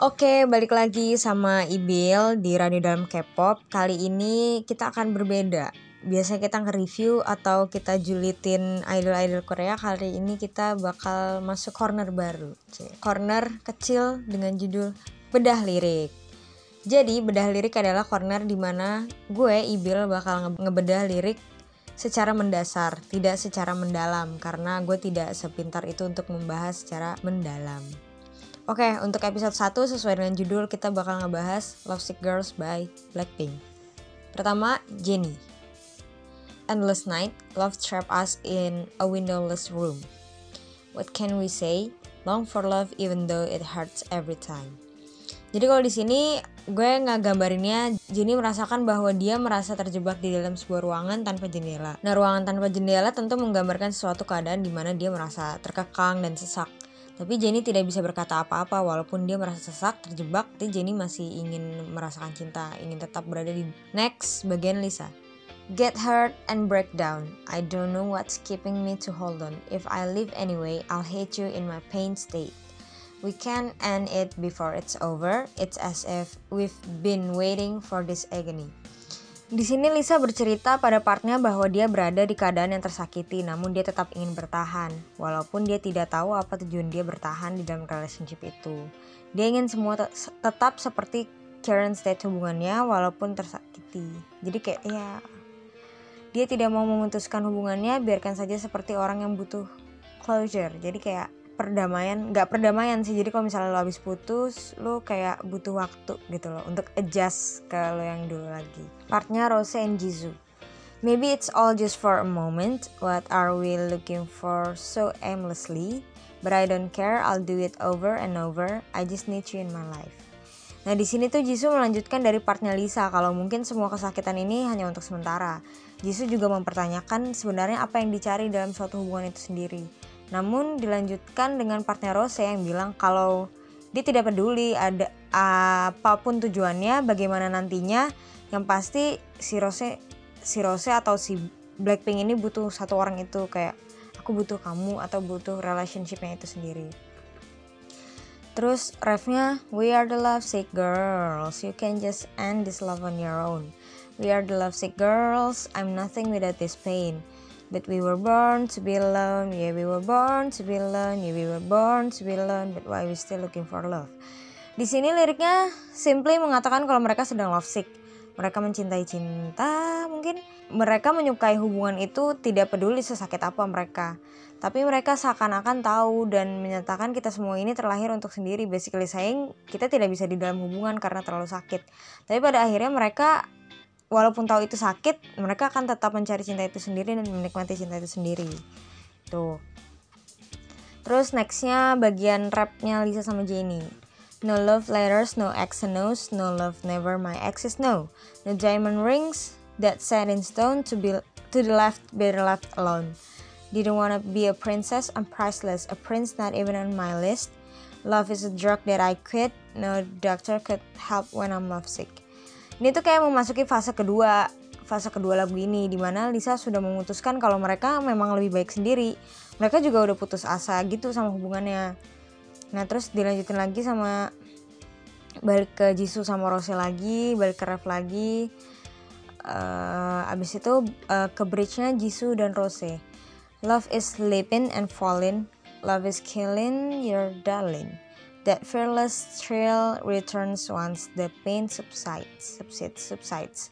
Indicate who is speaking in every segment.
Speaker 1: Oke, balik lagi sama Ibil di Radio Dalam K-pop. Kali ini kita akan berbeda. Biasanya kita nge-review atau kita julitin idol-idol Korea. Kali ini kita bakal masuk corner baru. Corner kecil dengan judul Bedah Lirik. Jadi, bedah lirik adalah corner di mana gue, Ibil, bakal ngebedah lirik secara mendasar, tidak secara mendalam. Karena gue tidak sepintar itu untuk membahas secara mendalam. Oke, untuk episode 1 sesuai dengan judul kita bakal ngebahas Love Sick Girls by Blackpink. Pertama, Jennie. Endless night, love trap us in a windowless room. What can we say? Long for love even though it hurts every time. Jadi kalau di sini gue nggak gambarinnya Jennie merasakan bahwa dia merasa terjebak di dalam sebuah ruangan tanpa jendela. Nah, ruangan tanpa jendela tentu menggambarkan suatu keadaan di mana dia merasa terkekang dan sesak. Tapi Jenny tidak bisa berkata apa-apa walaupun dia merasa sesak, terjebak, tapi Jenny masih ingin merasakan cinta, ingin tetap berada di next bagian Lisa. Get hurt and break down. I don't know what's keeping me to hold on. If I leave anyway, I'll hate you in my pain state. We can end it before it's over. It's as if we've been waiting for this agony. Di sini Lisa bercerita pada partnya bahwa dia berada di keadaan yang tersakiti, namun dia tetap ingin bertahan, walaupun dia tidak tahu apa tujuan dia bertahan di dalam relationship itu. Dia ingin semua te tetap seperti current state hubungannya, walaupun tersakiti. Jadi kayak ya, dia tidak mau memutuskan hubungannya, biarkan saja seperti orang yang butuh closure. Jadi kayak perdamaian nggak perdamaian sih. Jadi kalau misalnya lo habis putus lo kayak butuh waktu gitu loh untuk adjust ke lo yang dulu lagi. Partnya Rose and Jisoo. Maybe it's all just for a moment. What are we looking for so aimlessly? But I don't care. I'll do it over and over. I just need you in my life. Nah di sini tuh Jisoo melanjutkan dari partnya Lisa. Kalau mungkin semua kesakitan ini hanya untuk sementara. Jisoo juga mempertanyakan sebenarnya apa yang dicari dalam suatu hubungan itu sendiri. Namun dilanjutkan dengan partner Rose yang bilang kalau dia tidak peduli ada apa pun tujuannya, bagaimana nantinya, yang pasti si Rose si Rose atau si Blackpink ini butuh satu orang itu kayak aku butuh kamu atau butuh relationshipnya itu sendiri. Terus refnya We are the lovesick girls, you can just end this love on your own. We are the lovesick girls, I'm nothing without this pain. But we were born to be alone, yeah we were born to be alone, yeah we were born to be alone, but why we still looking for love? Di sini liriknya simply mengatakan kalau mereka sedang love sick. Mereka mencintai cinta, mungkin mereka menyukai hubungan itu tidak peduli sesakit apa mereka. Tapi mereka seakan-akan tahu dan menyatakan kita semua ini terlahir untuk sendiri. Basically saying kita tidak bisa di dalam hubungan karena terlalu sakit. Tapi pada akhirnya mereka walaupun tahu itu sakit, mereka akan tetap mencari cinta itu sendiri dan menikmati cinta itu sendiri. Tuh. Terus nextnya bagian rapnya Lisa sama Jennie. No love letters, no X and O's, no love never my exes no. No diamond rings that set in stone to be to the left better left alone. Didn't wanna be a princess, I'm priceless. A prince not even on my list. Love is a drug that I quit. No doctor could help when I'm lovesick. Ini tuh kayak memasuki fase kedua, fase kedua lagu ini di mana Lisa sudah memutuskan kalau mereka memang lebih baik sendiri. Mereka juga udah putus asa gitu sama hubungannya. Nah terus dilanjutin lagi sama balik ke Jisoo sama Rose lagi, balik ke Ref lagi. Uh, abis itu uh, ke bridge-nya Jisoo dan Rose. Love is sleeping and falling, love is killing your darling. That fearless thrill returns once the pain subsides, subsides, subsides.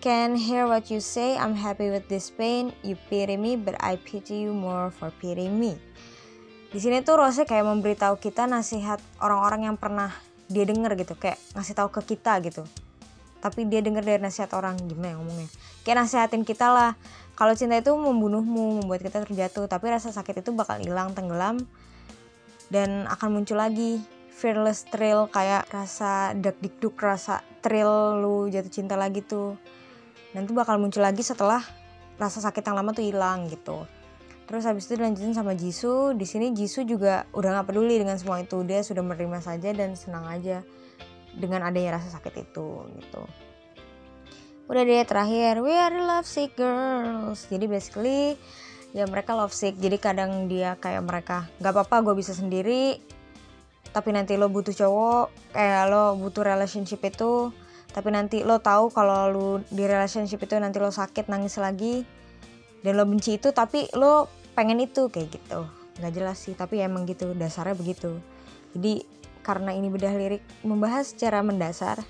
Speaker 1: Can hear what you say, I'm happy with this pain. You pity me, but I pity you more for pitying me. Di sini tuh Rose kayak memberitahu kita nasihat orang-orang yang pernah dia denger gitu, kayak ngasih tahu ke kita gitu. Tapi dia denger dari nasihat orang gimana ya ngomongnya? Kayak nasihatin kita lah. Kalau cinta itu membunuhmu, membuat kita terjatuh, tapi rasa sakit itu bakal hilang, tenggelam, dan akan muncul lagi fearless thrill kayak rasa dak dikduk rasa thrill lu jatuh cinta lagi tuh. Nanti bakal muncul lagi setelah rasa sakit yang lama tuh hilang gitu. Terus habis itu dilanjutin sama Jisoo. Di sini Jisoo juga udah gak peduli dengan semua itu. Dia sudah menerima saja dan senang aja dengan adanya rasa sakit itu gitu. Udah deh terakhir. We are love sick girls jadi basically ya mereka love sick. Jadi kadang dia kayak mereka nggak apa-apa gue bisa sendiri. Tapi nanti lo butuh cowok kayak lo butuh relationship itu. Tapi nanti lo tahu kalau lo di relationship itu nanti lo sakit nangis lagi. Dan lo benci itu tapi lo pengen itu kayak gitu. Nggak jelas sih tapi emang gitu dasarnya begitu. Jadi karena ini bedah lirik membahas secara mendasar.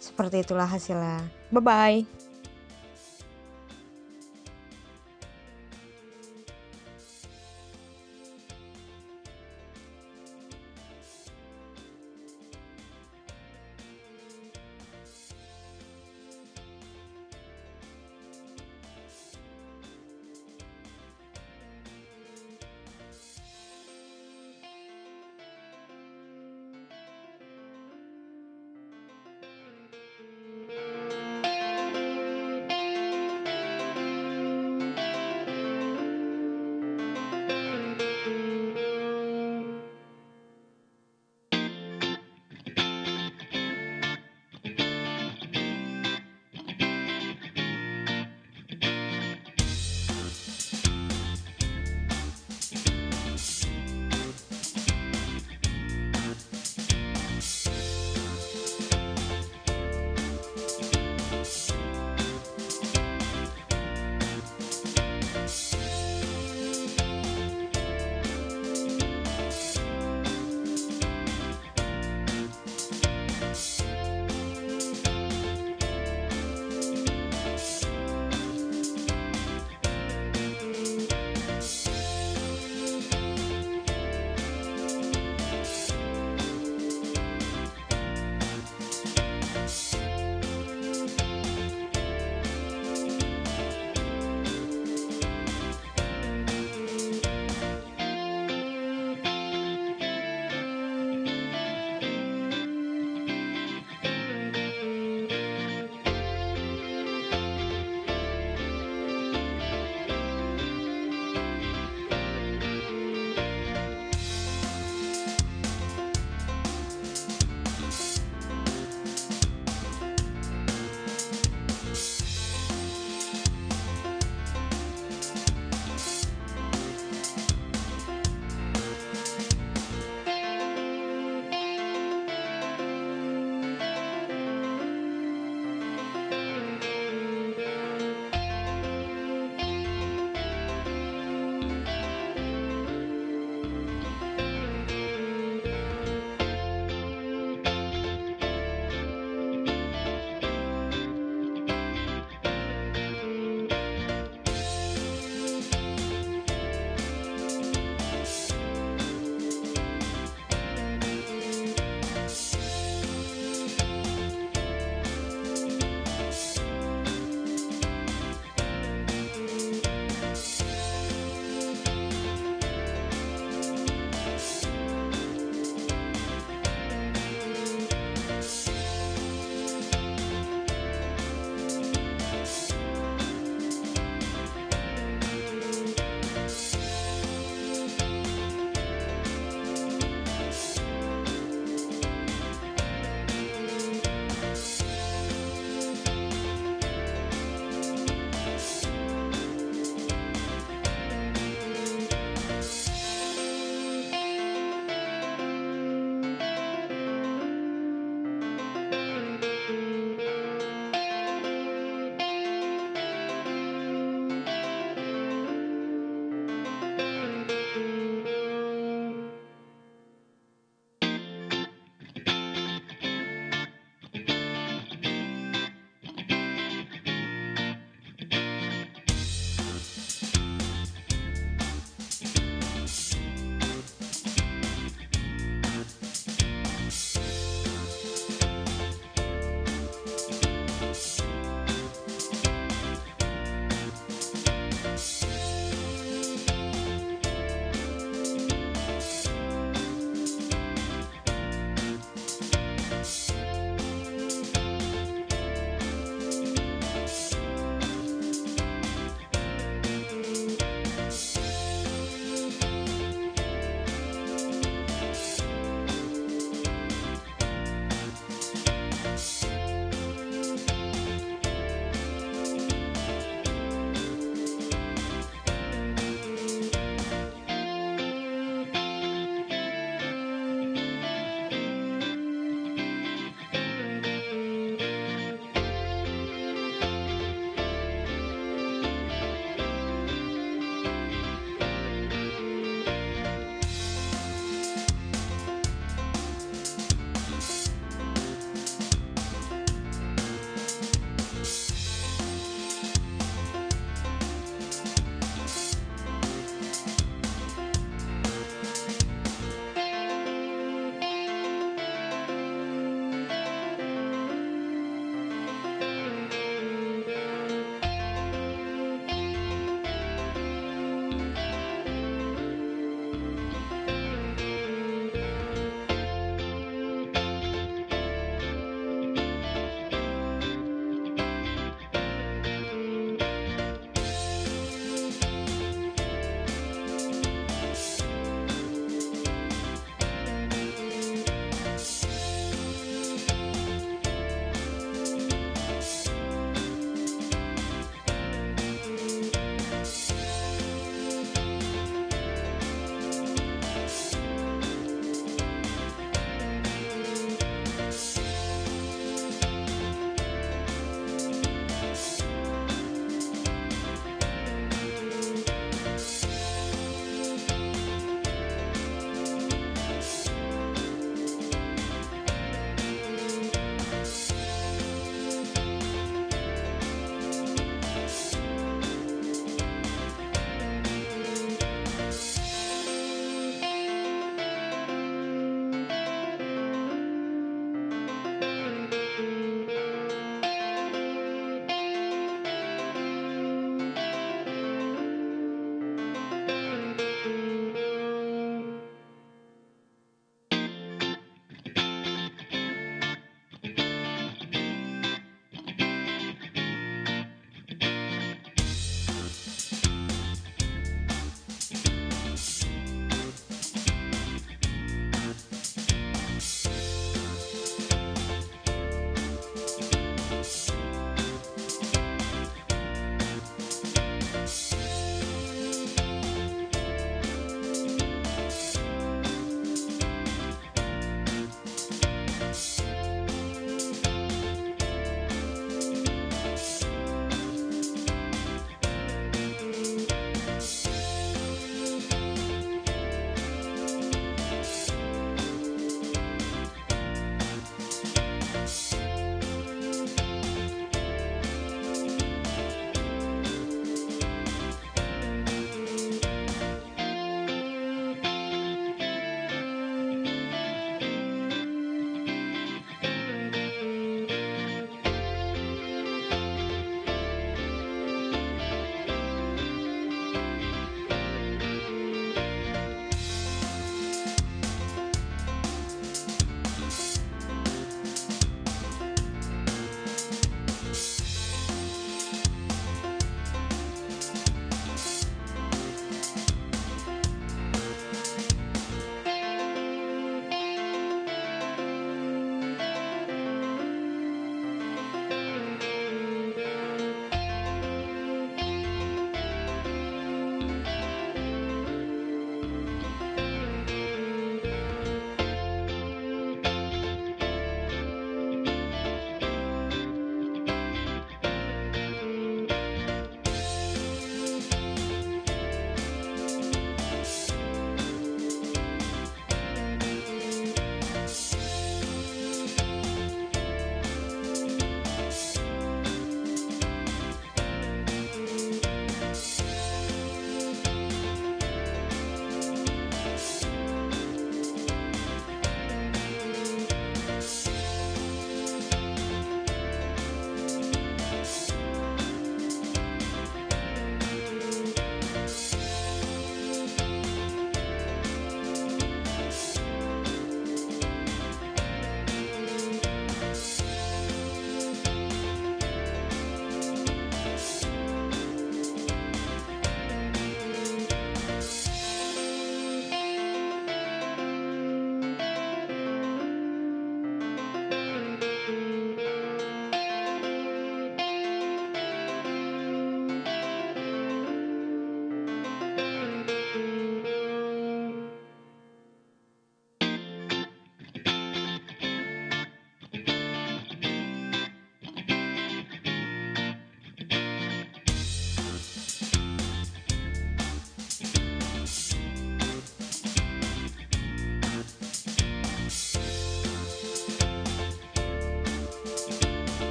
Speaker 1: Seperti itulah hasilnya. Bye bye